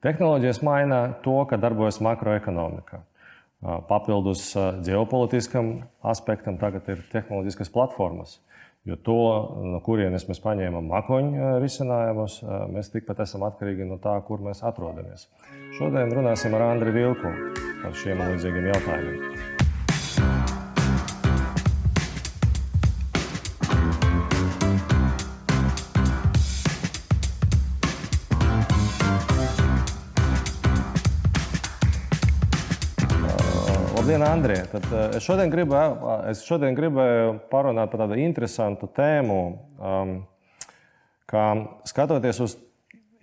Tehnoloģijas maina to, ka darbojas makroekonomika. Papildus ģeopolitiskam aspektam tagad ir tehnoloģiskas platformas. Jo to, no kurienes mēs paņēmām mākoņu risinājumus, mēs tikpat esam atkarīgi no tā, kur mēs atrodamies. Šodien runāsim ar Andriu Vilku par šiem līdzīgiem jautājumiem. Labdien, Andrija! Tad eh, es šodien, gribu, es šodien gribēju parunāt par tādu interesantu tēmu, um, kā skatoties uz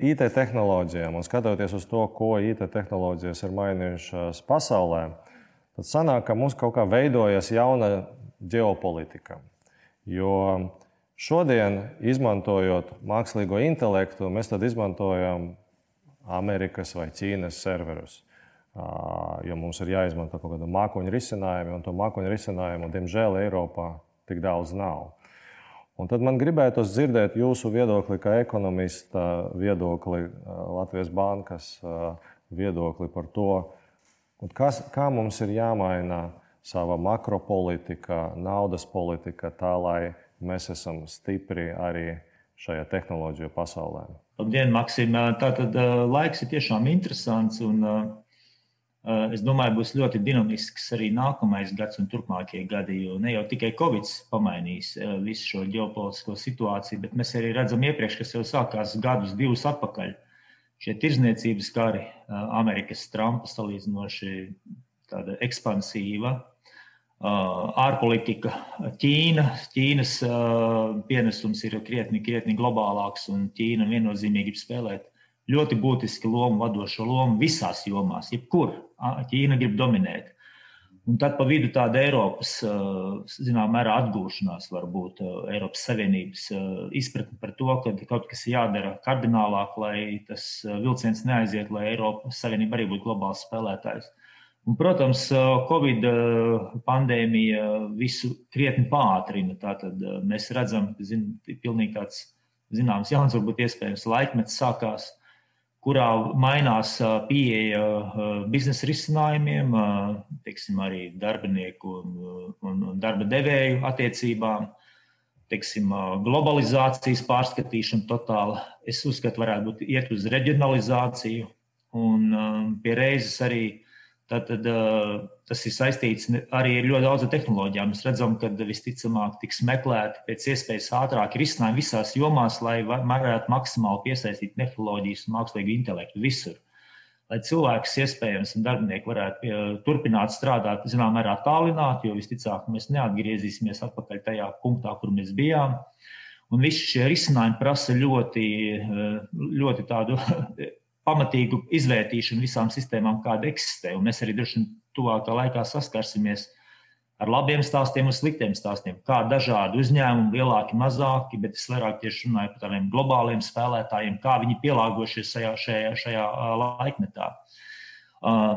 IT tehnoloģijām un skatoties uz to, ko IT tehnoloģijas ir mainījušas pasaulē, tad sanāk, ka mums kaut kā veidojas jauna ģeopolitika. Jo šodien, izmantojot mākslīgo intelektu, mēs izmantojam Amerikas vai Ķīnas serverus jo mums ir jāizmanto kaut kāda mākoņu risinājuma, un to mākoņu risinājumu, diemžēl, Eiropā tik daudz nav. Un tad man gribētos dzirdēt jūsu viedokli, kā ekonomista viedokli, Latvijas bankas viedokli par to, kas, kā mums ir jāmaina sava makropolitika, naudas politika, tā lai mēs esam stipri arī šajā tehnoloģiju pasaulē. Labdien, Maksim! Tātad laiks ir tiešām interesants. Un, es domāju, būs ļoti dinamisks arī nākamais gads un turpmākie gadi, jo ne jau tikai Covid pamainīs eh, visu šo ģeopolitisko situāciju, bet mēs arī redzam iepriekš, kas jau sākās gadus, divus atpakaļ. Šie tirzniecības kari, eh, Amerikas Trumpa salīdzinoši tāda ekspansīva, ārpolitika, Ķīna, Ķīnas pienesums ir krietni, krietni globālāks, un Ķīna viennozīmīgi spēlēt ļoti būtiski lomu, vadošo lomu visās jomās, jebkur. Ķīna grib dominēt. Un tad pa vidu tāda Eiropas, zināmā mērā, atgūšanās, varbūt Eiropas Savienības izpratne par to, ka kaut kas ir jādara kardinālāk, lai tas vilciens neaiziet, lai Eiropas Savienība arī būtu globāls spēlētājs. Un, protams, Covid pandēmija visu krietni pātrina. Tātad mēs redzam, ka pilnīgi tāds zināms, jauns, varbūt iespējams laikmets sākās kurā mainās pieeja biznesa risinājumiem, teiksim, arī darbinieku un, un, darba devēju attiecībām, teiksim, globalizācijas pārskatīšana totāla. Es uzskatu, varētu būt iet uz reģionalizāciju un pie reizes arī Tātad tas ir saistīts arī ar ļoti daudzām tehnoloģijām. Mēs redzam, ka visticamāk tiks meklēti pēc iespējas ātrāk risinājumi visās jomās, lai varētu maksimāli piesaistīt tehnoloģijas un mākslīgu intelektu visur. Lai cilvēks, iespējams, un darbinieki varētu turpināt strādāt, zināmā mērā tālināti, jo visticamāk mēs neatgriezīsimies atpakaļ tajā punktā, kur mēs bijām. Un visi šie risinājumi prasa ļoti, ļoti tādu pamatīgu izvērtīšanu visām sistēmām, kāda eksistē. Un mēs arī droši vien tuvākā laikā saskarsimies ar labiem stāstiem un sliktiem stāstiem. Kā dažādi uzņēmumi, lielāki, mazāki, bet es vairāk tieši runāju par tādiem globāliem spēlētājiem, kā viņi pielāgojušies šajā, šajā, šajā laikmetā.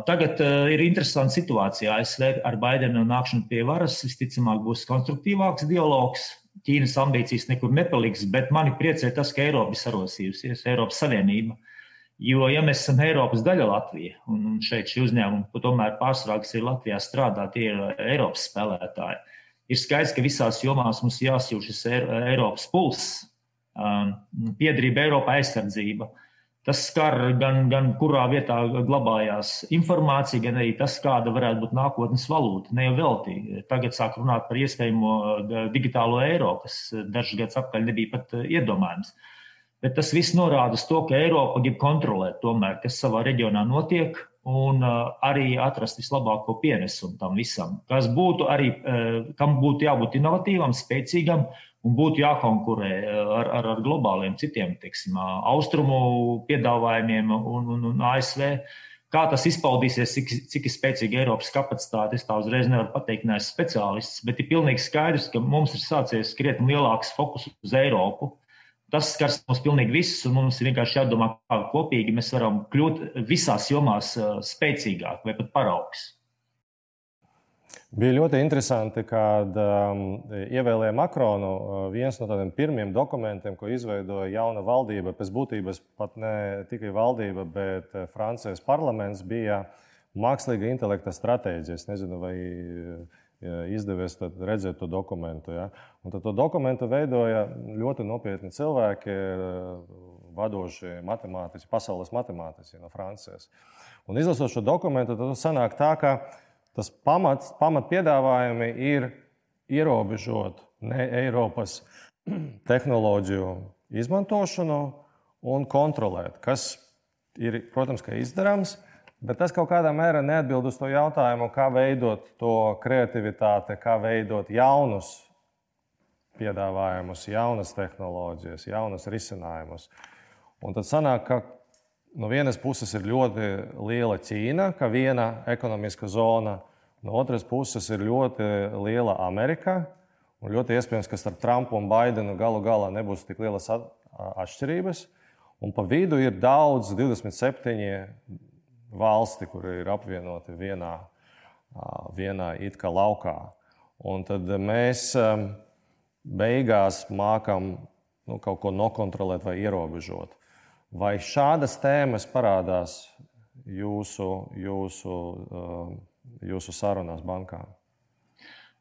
Tagad ir interesanta situācija. ASV ar Baidenu nākšanu pie varas visticamāk būs konstruktīvāks dialogs. Ķīnas ambīcijas nekur nepaliks, bet mani priecē tas, ka Eiropa ir sarosījusies, Eiropas Savienība. Uh, Jo, ja mēs esam Eiropas daļa Latvija, un šeit šī uzņēmuma tomēr pārsvarā, kas ir Latvijā strādā, tie ir Eiropas spēlētāji, ir skaidrs, ka visās jomās mums jāsjūt šis Eiropas pulss, um, piedrība Eiropā aizsardzība. Tas skar gan, gan kurā vietā glabājās informācija, gan arī tas, kāda varētu būt nākotnes valūta. Ne jau velti. Tagad sāk runāt par iespējamo digitālo eiro, kas dažus gadus atpakaļ nebija pat iedomājams. Uh, Bet tas viss norāda uz to, ka Eiropa grib kontrolēt, tomēr, kas savā reģionā notiek, un uh, arī atrast vislabāko pienesumu tam visam. Kas būtu arī, uh, kam būtu jābūt inovatīvam, spēcīgam un būtu jākonkurē uh, ar, ar, ar globāliem citiem, teiksim, austrumu piedāvājumiem un, un, un ASV. Kā tas izpaudīsies, cik, cik ir spēcīga Eiropas kapacitāte, es tā uzreiz nevaru pateikt, neesmu speciālists, bet ir pilnīgi skaidrs, ka mums ir sācies krietni lielāks fokus uz Eiropu Tas skars mums pilnīgi visus, un mums ir vienkārši jādomā, kā kopīgi mēs varam kļūt visās jomās spēcīgāk vai pat paraugs. Bija ļoti interesanti, kad um, ievēlēja Makronu. Uh, viens no tādiem pirmiem dokumentiem, ko izveidoja jauna valdība, pēc būtības pat ne tikai valdība, bet uh, Francijas parlaments, bija mākslīga intelekta stratēģija. Es nezinu, vai izdevies redzēt to dokumentu. Ja? Un tad to dokumentu veidoja ļoti nopietni cilvēki, uh, vadošie matemātiķi, pasaules matemātiķi no Francijas. Un izlasot šo dokumentu, tad sanāk tā, ka tas pamats, pamat piedāvājumi ir ierobežot ne Eiropas tehnoloģiju izmantošanu un kontrolēt, kas ir, protams, izdarāms. Bet tas kaut kādā mērā neatbild uz to jautājumu, kā veidot to kreativitāti, kā veidot jaunus piedāvājumus, jaunas tehnoloģijas, jaunas risinājumus. Un tad sanāk, ka no vienas puses ir ļoti liela Ķīna, kā viena ekonomiska zona, no otras puses ir ļoti liela Amerika. Un ļoti iespējams, ka starp Trumpu un Baidenu galu galā nebūs tik lielas atšķirības. Un pa vidu ir daudz, 27 valsti, kur ir apvienoti vienā, vienā it kā laukā. Un tad mēs beigās mākam nu, kaut ko nokontrolēt vai ierobežot. Vai šādas tēmas parādās jūsu, jūsu, uh, jūsu sarunās bankām?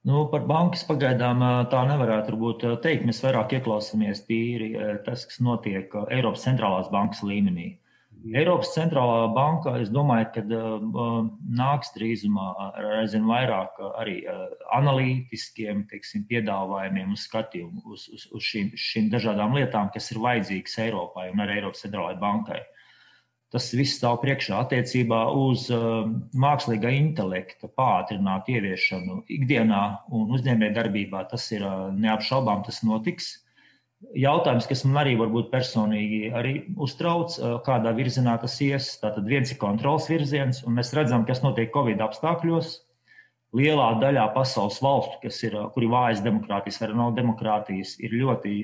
Nu, par bankas pagaidām uh, tā nevarētu būt uh, teikt. Mēs vairāk ieklausāmies tīri tas, kas notiek Eiropas centrālās bankas līmenī. Eiropas centrālā banka, es domāju, ka uh, nāks drīzumā ar aizvien vairāk arī uh, analītiskiem teiksim, piedāvājumiem un skatījumu uz, uz, uz šīm, šīm dažādām lietām, kas ir vajadzīgas Eiropai un arī Eiropas centrālajai bankai. Tas viss stāv priekšā attiecībā uz mākslīgā intelekta pātrinātu ieviešanu ikdienā un uzņēmējdarbībā. Tas ir neapšaubām, tas notiks. Jautājums, kas man arī varbūt personīgi arī uztrauc, kādā virzienā tas ies. Tātad viens ir kontrols virziens, un mēs redzam, kas notiek Covid apstākļos. Lielā daļā pasaules valstu, kas ir, kur ir vājas demokrātijas vai nav demokrātijas, ir ļoti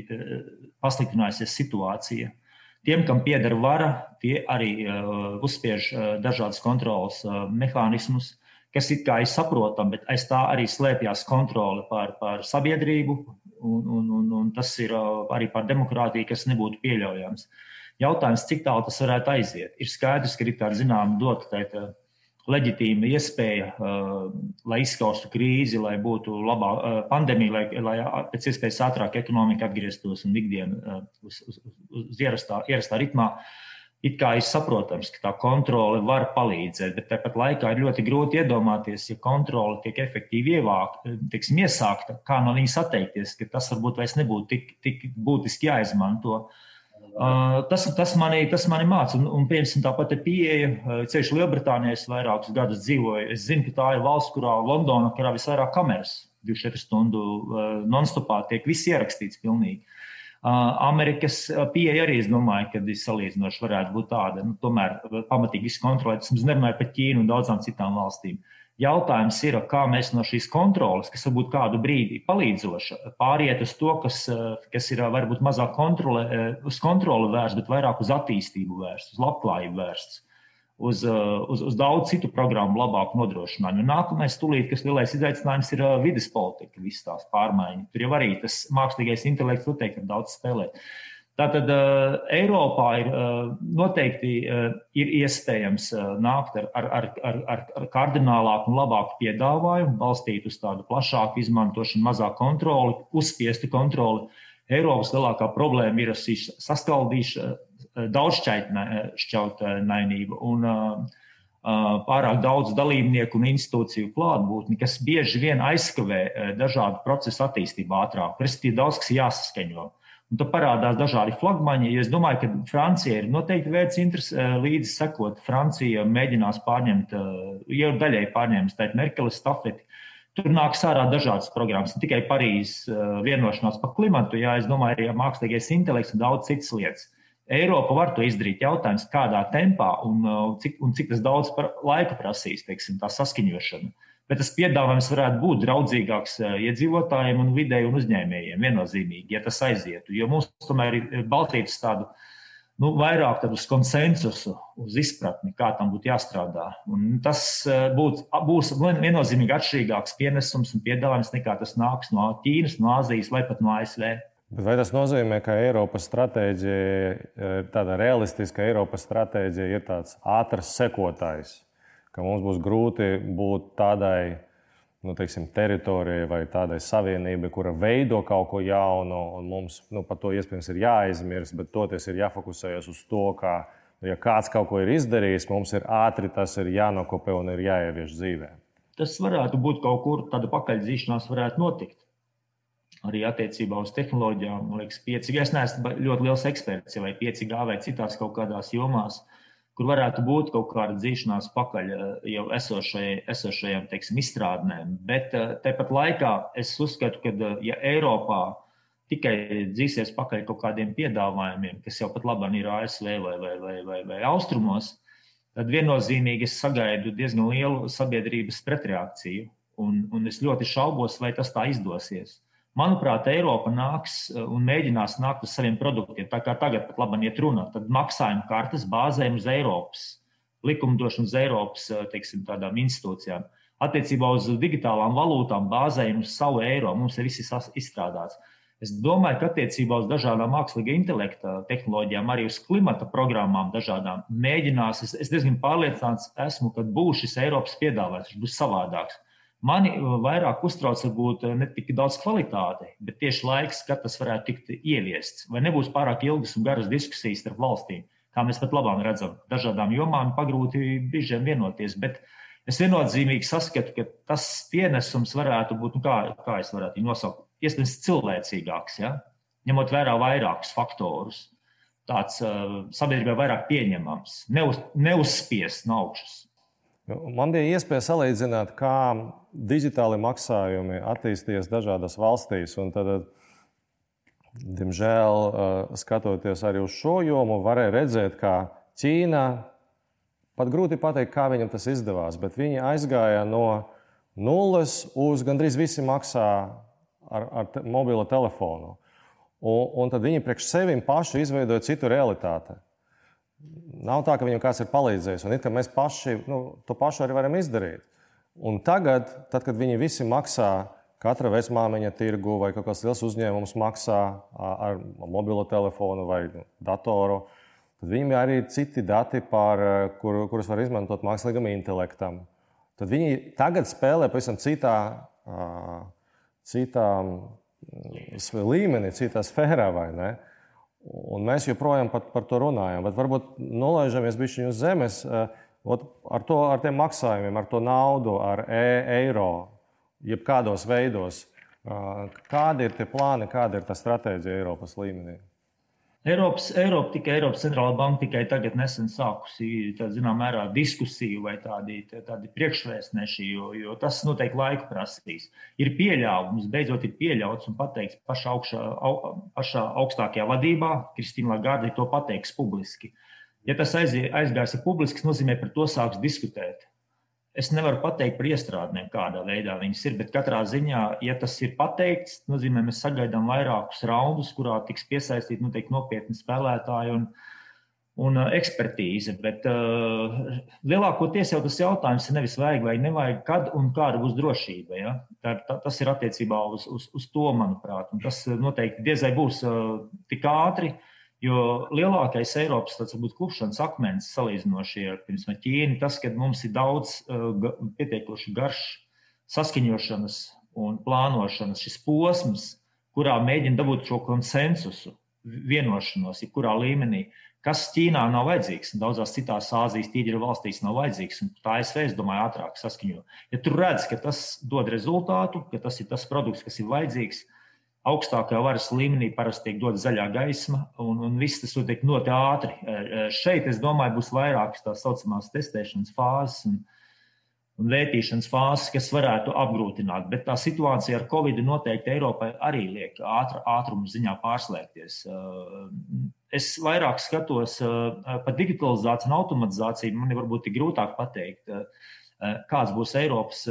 pasliktinājusies situācija. Tiem, kam pieder vara, tie arī uzspiež dažādas kontrolas mehānismus, kas it kā ir saprotami, bet aiz tā arī slēpjas kontrole pār, pār sabiedrību, un, un, un, un tas ir arī par demokrātiju, kas nebūtu pieļaujams. Jautājums, cik tālu tas varētu aiziet? Ir skaidrs, ka ir tāda zināma dota tā leģitīma iespēja, lai izskaustu krīzi, lai būtu labā pandēmija, lai, lai pēc iespējas ātrāk ekonomika atgrieztos un ikdiena uh, uz, uz, uz ierastā, ierastā ritmā. Uh, it kā ir saprotams, ka tā kontrole var palīdzēt, bet tāpat laikā ir ļoti grūti iedomāties, ja kontrole tiek efektīvi ievākta, teiksim, iesākta, kā no viņas atteikties, ka tas varbūt vairs nebūtu tik, tik būtiski jāizmanto. Uh, tas, tas, mani, tas mani māca, un, un piemēram, tāpat ir pieeja. Uh, ceļš Lielbritānijā, es vairākus gadus dzīvoju. Es zinu, ka tā ir valsts, kurā Londonā ir visvairāk kameras, 24 stundu uh, non-stopā tiek viss ierakstīts pilnīgi. Amerikas pieeja arī, es domāju, ka salīdzinoši varētu būt tāda, nu, tomēr pamatīgi izkontrolēt. Es nerunāju par Ķīnu un daudzām citām valstīm. Jautājums ir, kā mēs no šīs kontrolas, kas varbūt kādu brīdi palīdzoša, pāriet uz to, kas, kas ir varbūt mazāk kontrole, uz kontroli vērsts, bet vairāk uz attīstību vērsts, uz labklājību vērsts uz, uh, uz, uz daudz citu programmu labāku nodrošinājumu. Nākamais, tūlīt, kas lielais izaicinājums ir uh, vidas politika, visas tās pārmaiņas. Tur jau arī tas mākslīgais intelekts noteikti ir daudz spēlēt. Tātad uh, Eiropā ir noteikti ir iespējams nākt ar, ar, ar, ar, ar, ar kardinālāku un labāku piedāvājumu, balstīt uz tādu plašāku izmantošanu, mazāk kontroli, uzspiestu kontroli. Eiropas lielākā problēma ir saskaldīšana, daudzšķautnainība un pārāk daudz dalībnieku un institūciju klātbūtni, kas bieži vien aizskavē dažādu procesu attīstību ātrāk. Respektīvi, daudz kas jāsaskaņo. Un tad parādās dažādi flagmaņi. Es domāju, ka Francija ir noteikti vērts interesi līdzi sekot. Francija mēģinās pārņemt, jau daļai pārņemt Merkeles stafeti. Tur nāks ārā dažādas programmas, ne tikai Parīzes vienošanās par klimatu, jā, es domāju, arī mākslīgais intelekts un daudz citas lietas. Eiropa var to izdarīt. Jautājums, kādā tempā un uh, cik, un cik daudz laika prasīs, teiksim, tā saskaņošana. Bet tas piedāvājums varētu būt draudzīgāks uh, iedzīvotājiem un vidēji un uzņēmējiem viennozīmīgi, ja tas aizietu. Jo mums tomēr ir balstīts tādu nu, vairāk uz konsensusu, uz izpratni, kā tam būtu jāstrādā. Un tas eh, būt, būs viennozīmīgi atšķirīgāks pienesums un piedāvājums nekā tas nāks no Ķīnas, no Āzijas vai pat no ASV. Vai tas nozīmē, ka Eiropas stratēģija, eh, tāda realistiska Eiropas stratēģija ir tāds ātrs sekotājs, ka mums būs grūti būt tādai nu, teiksim, teritorijai vai tādai savienībai, kura veido kaut ko jaunu, un mums nu, par to iespējams ir jāaizmirst, bet toties ir jāfokusējas uz to, ka, ja kāds kaut ko ir izdarījis, mums ir ātri tas ir jānokopē un ir jāievieš dzīvē. Tas varētu būt kaut kur, tāda pakaļdzīšanās varētu notikt. Arī attiecībā uz tehnoloģijām, man liekas, 5G. Es neesmu ļoti liels eksperts, vai 5G vai citās kaut kādās jomās. Kur varētu būt kaut kāda dzīšanās pakaļ eh, jau esošajai, esošajām teiksim, izstrādnēm. Bet eh, tāpat laikā es uzskatu, ka eh, ja Eiropā tikai dzīsies pakaļ kaut kādiem piedāvājumiem, kas jau pat labi ir ASV vai, vai, vai, vai, vai Austrumos, tad viennozīmīgi es sagaidu diezgan lielu sabiedrības pretreakciju. Un, un es ļoti šaubos, vai tas tā izdosies. Manuprāt, Eiropa nāks eh, un mēģinās nākt uz saviem produktiem. Tā kā tagad pat labi iet runa, tad maksājuma kartes bāzēm uz Eiropas likumdošanu, uz Eiropas eh, teiksim, institūcijām. Attiecībā uz digitālām valūtām bāzējam uz savu eiro. Mums ir viss izstrādāts. Es domāju, ka attiecībā uz dažādām mākslīgā intelekta tehnoloģijām, arī uz klimata programmām, dažādām mēģinās. Es, es diezgan pārliecināts esmu, ka būs šis Eiropas piedāvājums, viņš būs savādāks. Mani uh, vairāk uztrauc varbūt uh, ne tik daudz kvalitāte, bet tieši laiks, kad tas varētu tikt ieviests. Vai nebūs pārāk ilgas un garas diskusijas starp valstīm, kā mēs pat labāk redzam. Dažādām jomām pagrūti brīžiem vienoties, bet es viennozīmīgi saskatu, ka tas pienesums varētu būt, nu kā, kā es varētu nosaukt, iespējams cilvēcīgāks, ja? ņemot vērā vairākus faktorus. Tāds uh, sabiedrībai vairāk pieņemams, neuz, neuzspiest no augšas. Man bija iespēja salīdzināt, kā digitāli maksājumi attīstījies dažādās valstīs. Tad, diemžēl, eh, skatoties arī uz šo jomu, varēja redzēt, ka Ķīna pat grūti pateikt, kā viņam tas izdevās, bet viņi aizgāja no nulles uz gandrīz visi maksā ar, ar te, mobilo telefonu. Un, un tad viņi priekš sevi paši izveidoja citu realitāti. Nav tā, ka viņam kāds ir palīdzējis, un it mēs paši nu, to pašu arī varam izdarīt. Un tagad, tad, kad viņi visi maksā, katra vecmāmiņa tirgu vai kaut kāds liels uzņēmums maksā ar mobilo telefonu vai nu, datoru, tad viņiem arī ir citi dati, par, kur, kurus var izmantot mākslīgam intelektam. Tad viņi tagad spēlē pavisam citā, citā līmenī, citā sfērā, vai ne? Un mēs joprojām par, to runājam. Bet varbūt nolaižamies bišķiņu uz zemes ot, ar, to, ar tiem maksājumiem, ar to naudu, ar e eiro, jebkādos veidos. Kādi ir tie plāni, kāda ir tā stratēģija Eiropas līmenī? Eiropas, Eiropa, tikai Eiropas centrālā banka tikai tagad nesen sākusi zinām, mērā diskusiju vai tādi, tādi priekšvēstneši, jo, jo tas noteikti laiku prasīs. Ir pieļāvums, beidzot ir pieļauts un pateikts pašā, augšā, au, pašā augstākajā vadībā, Kristīna Lagarde to pateiks publiski. Ja tas aizgājas publiski, tas nozīmē, par to sāks diskutēt. Es nevaru pateikt par iestrādnēm, kādā veidā viņas ir, bet katrā ziņā, ja tas ir pateikts, nozīmē, mēs sagaidām vairākus raundus, kurā tiks piesaistīti nu, nopietni spēlētāji un, un uh, ekspertīze. Bet uh, lielākoties jau tas jautājums ir nevis vajag vai nevajag, kad un kāda būs drošība. Ja? Tā, tā, tas ir attiecībā uz, uz, uz to, manuprāt, un tas noteikti diezai būs uh, tik ātri. Uh, Jo lielākais Eiropas varbūt, klupšanas akmens salīdzinoši ar piemēram, Ķīnu, tas, ka mums ir daudz uh, pietiekoši garš saskaņošanas un plānošanas šis posms, kurā mēģina dabūt šo konsensusu, vienošanos, jebkurā līmenī, kas Ķīnā nav vajadzīgs, un daudzās citās Āzijas tīģeru valstīs nav vajadzīgs. Tā ASV, es domāju, ātrāk saskaņo. Ja tur redz, ka tas dod rezultātu, ka tas ir tas produkts, kas ir vajadzīgs, augstākajā varas līmenī parasti tiek dota zaļā gaisma, un, un viss tas notiek ļoti ātri. E, e, šeit, es domāju, būs vairākas tā saucamās testēšanas fāzes un, un vērtīšanas fāzes, kas varētu apgrūtināt. Bet tā situācija ar Covid noteikti Eiropai arī liek ātr, ātrumu ziņā pārslēgties. E, es vairāk skatos par digitalizāciju un automatizāciju. Man ir varbūt grūtāk pateikt, kāds būs Eiropas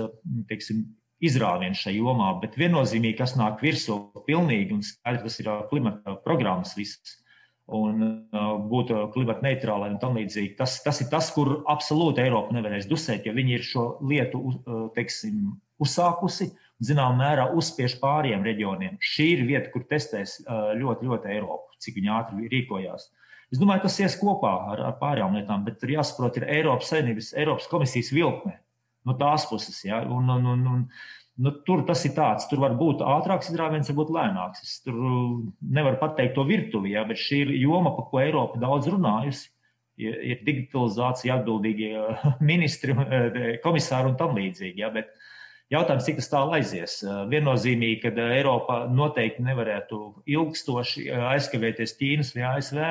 teiksim, izrāvienu šajā jomā, bet viennozīmīgi, kas nāk virsū pilnīgi un skaidrs, tas ir klimata programmas visas. un uh, būt klimata neitrālai un tam līdzīgi. Tas, tas ir tas, kur absolūti Eiropa nevarēs dusēt, jo viņi ir šo lietu teiksim, uzsākusi un zināmā mērā uzspiež pāriem reģioniem. Šī ir vieta, kur testēs ļoti, ļoti Eiropu, cik viņi ātri rīkojās. Es domāju, tas ies kopā ar, ar pārējām lietām, bet tur jāsaprot, ir Eiropas Savienības, Eiropas komisijas vilkme no tās puses. Ja? Un, un, un, un, Nu, tur tas ir tāds, tur var būt ātrāks izrāviens, varbūt lēnāks. Es tur nevaru pateikt to virtuvi, ja, bet šī ir joma, par ko Eiropa daudz runājusi. Ir, digitalizācija, atbildīgie ministri, komisāri un tam līdzīgi. Ja, bet jautājums, cik tas tālu aizies? Viennozīmīgi, ka Eiropa noteikti nevarētu ilgstoši aizkavēties Ķīnas vai ASV.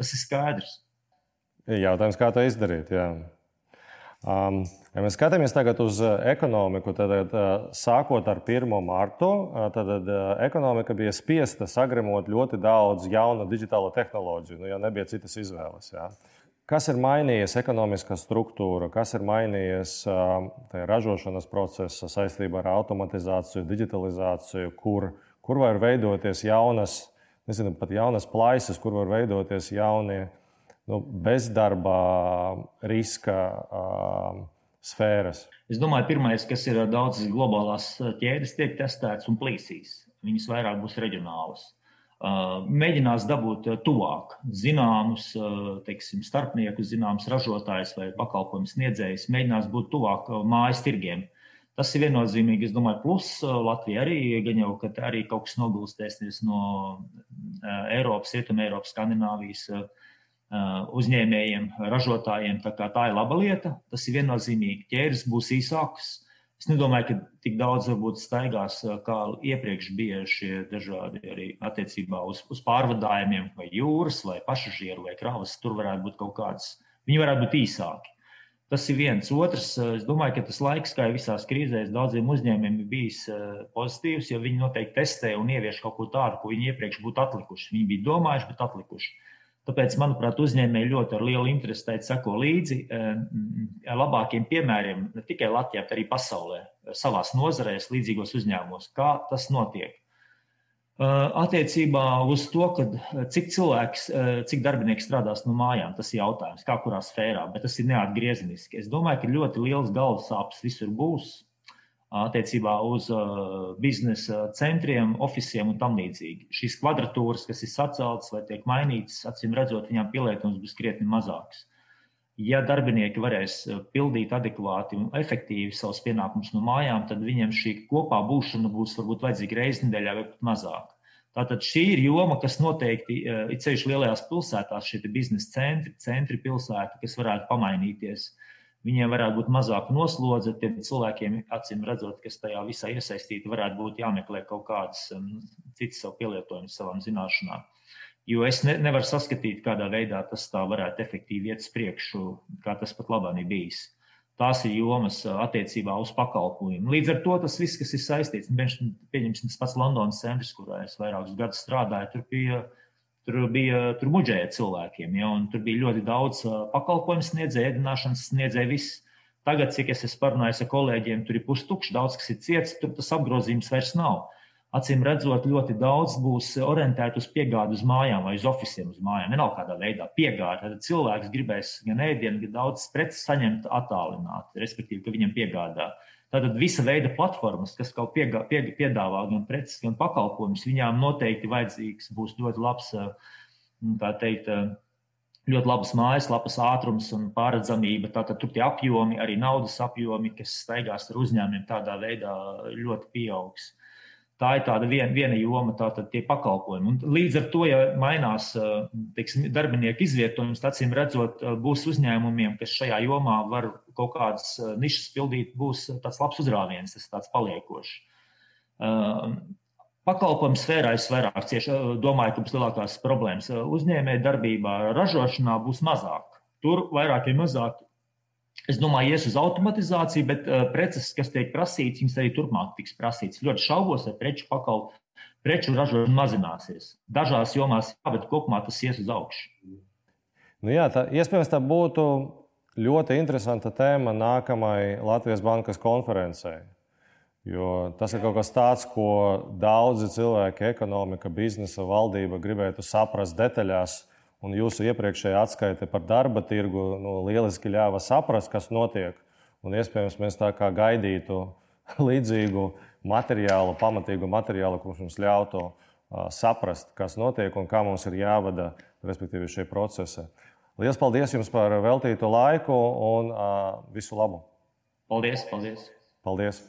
Tas ir skaidrs. Jautājums, kā to izdarīt? Jā. Um, ja mēs skatāmies tagad uz uh, ekonomiku, tad uh, sākot ar 1. martu, uh, tad ekonomika bija spiesta sagremot ļoti daudz jaunu digitālo tehnoloģiju, nu, jo nebija citas izvēles. Jā. Kas ir mainījies ekonomiskā struktūra, kas ir mainījies ražošanas procesa saistībā ar automatizāciju, digitalizāciju, kur, kur var veidoties jaunas, nezinu, pat jaunas plaisas, kur var veidoties jaunie nu, bezdarba riska uh, sfēras? Es domāju, pirmais, kas ir daudzas globālās ķēdes, tiek testēts un plīsīs. Viņas vairāk būs reģionālas. Mēģinās dabūt tuvāk zināmus teiksim, starpniekus, zināmus ražotājus vai pakalpojumu sniedzējus, mēģinās būt tuvāk mājas tirgiem. Tas ir viennozīmīgi, es domāju, plus Latvija arī, gan jau, ka arī kaut kas nogulstēsies no Eiropas, Rietumē, Eiropas, Skandināvijas uzņēmējiem, ražotājiem. Tā, tā ir laba lieta. Tas ir viennozīmīgi. Ķēdes būs īsākas. Es nedomāju, ka tik daudz varbūt staigās, uh, kā iepriekš bija šie dažādi arī attiecībā uz, uz pārvadājumiem, vai jūras, vai pasažieru, vai kravas. Tur varētu būt kaut kāds, viņi varētu būt īsāki. Tas ir viens. Otrs, uh, es domāju, ka tas laiks, kā visās krīzēs, daudziem uzņēmumiem ir bijis pozitīvs, jo viņi noteikti testē un ievieš kaut ko tādu, ko viņi iepriekš būtu atlikuši. Viņi bija domājuši, bet atlikuši. Tāpēc, manuprāt, uzņēmēji ļoti ar lielu interesi seko līdzi eh, labākiem piemēriem ne tikai Latvijā, bet arī pasaulē, savās nozarēs, līdzīgos uzņēmumos. Kā tas notiek? Eh, attiecībā uz to, eh, cik cilvēks, cik darbinieks strādās no mājām, tas ir jautājums, kā kurā sfērā, bet tas ir neatgriezeniski. Es domāju, ka ļoti liels galvas sāpes visur būs attiecībā uz uh, biznesa centriem, oficiāliem un tam līdzīgi. Šīs kvadratūras, kas ir saceltas vai tiek mainītas, acīm redzot, viņām pielietojums būs krietni mazāks. Ja darbinieki varēs pildīt adekvāti un efektīvi savus pienākumus no mājām, tad viņiem šī kopā būšana būs varbūt vajadzīga reizes nedēļā vai pat mazāk. Tātad šī ir joma, kas noteikti ir ceļš lielajās pilsētās, šie biznesa centri, centri pilsēta, kas varētu pamainīties. Uh, Viņiem varētu būt mazāka noslodze, tiem cilvēkiem, acīm redzot, kas tajā visā iesaistīti, varētu būt jāmeklē kaut kādas um, citas savu pielietojumus savām zināšanām. Jo es ne, nevaru saskatīt, kādā veidā tas tā varētu efektīvi iet uz priekšu, kā tas pat labāk ir bijis. Tās ir jomas uh, attiecībā uz pakalpojumu. Līdz ar to tas viss, kas ir saistīts, pieņemsim, tas pats Londonas centrs, kurā es vairākus gadus strādāju, tur bija Tur bija tur muģēja cilvēkiem, ja, un tur bija ļoti daudz pakalpojumu sniedzēju, ēdināšanas sniedzēju. Viss. Tagad, cik es esmu parunājis ar kolēģiem, tur ir pustukšs, daudz kas ir ciets, tur tas apgrozījums vairs nav. Acīm redzot, ļoti daudz būs orientēti uz piegādi uz mājām vai uz oficiāliem uz mājām. Vienalga kādā veidā piegādi. Tad cilvēks gribēs gan ēdienu, gan daudz preces saņemt attālināti, respektīvi, ka viņam piegādā. Tātad visa veida platformas, kas kaut piegā, pie, piedāvā gan preces, gan pakalpojumus, viņām noteikti vajadzīgs būs ļoti labs, tā teikt, ļoti labas mājaslapas ātrums un pārredzamība. Tātad tur tie apjomi, arī naudas apjomi, kas staigās ar uzņēmumiem, tādā veidā ļoti pieaugs. Tā ir tāda viena, viena joma, tātad tie pakalpojumi. Un līdz ar to, ja mainās teiksim, darbinieku izvietojums, acīm redzot, būs uzņēmumiem, kas šajā jomā var kaut kādas nišas pildīt, būs tāds labs uzrāviens, tas tāds paliekošs. Pakalpojumu sfērā es vairāk cieši domāju, ka būs lielākās problēmas. Uzņēmēja darbībā, ražošanā būs mazāk. Tur vairāk ir mazāk Es domāju, ies uz automatizāciju, bet preces, kas tiek prasītas, viņas arī turpmāk tiks prasītas. Ļoti šaubos, vai preču pakalpojumu, preču ražošana mazināsies. Dažās jomās, jā, bet kopumā tas ies uz augšu. Nu jā, tā, iespējams, tā būtu ļoti interesanta tēma nākamajai Latvijas bankas konferencei. Jo tas ir kaut kas tāds, ko daudzi cilvēki, ekonomika, biznesa, valdība gribētu saprast detaļās. Un jūsu iepriekšējā atskaite par darba tirgu nu, lieliski ļāva saprast, kas notiek. Un iespējams, mēs tā kā gaidītu līdzīgu materiālu, pamatīgu materiālu, kurš mums ļautu saprast, kas notiek un kā mums ir jāvada respektīvi, šie procesi. Lielas paldies jums par veltīto laiku un uh, visu labu! Paldies! paldies. paldies.